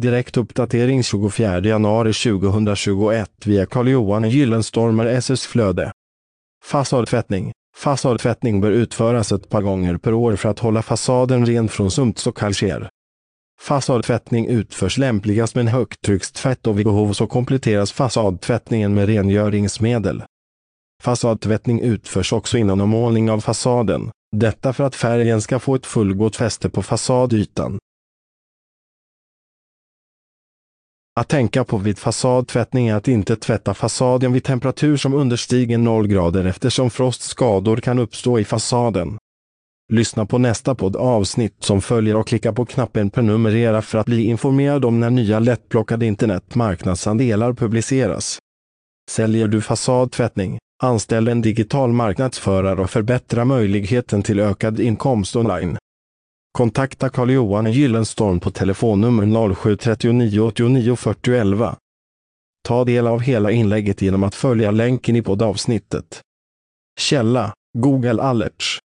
Direkt uppdatering 24 januari 2021 via Carl-Johan Gyllenstormer SS Flöde. Fasadtvättning. Fasadtvättning bör utföras ett par gånger per år för att hålla fasaden ren från sumps och kalker. Fasadtvättning utförs lämpligast med en högtryckstvätt och vid behov så kompletteras fasadtvättningen med rengöringsmedel. Fasadtvättning utförs också innan ommålning av fasaden, detta för att färgen ska få ett fullgott fäste på fasadytan. Att tänka på vid fasadtvättning är att inte tvätta fasaden vid temperatur som understiger 0 grader eftersom frostskador kan uppstå i fasaden. Lyssna på nästa poddavsnitt som följer och klicka på knappen prenumerera för att bli informerad om när nya lättplockade internetmarknadsandelar publiceras. Säljer du fasadtvättning? Anställ en digital marknadsförare och förbättra möjligheten till ökad inkomst online. Kontakta Carl-Johan Gyllenstorm på telefonnummer 0739 89 40 11. Ta del av hela inlägget genom att följa länken i poddavsnittet. Källa Google Alerts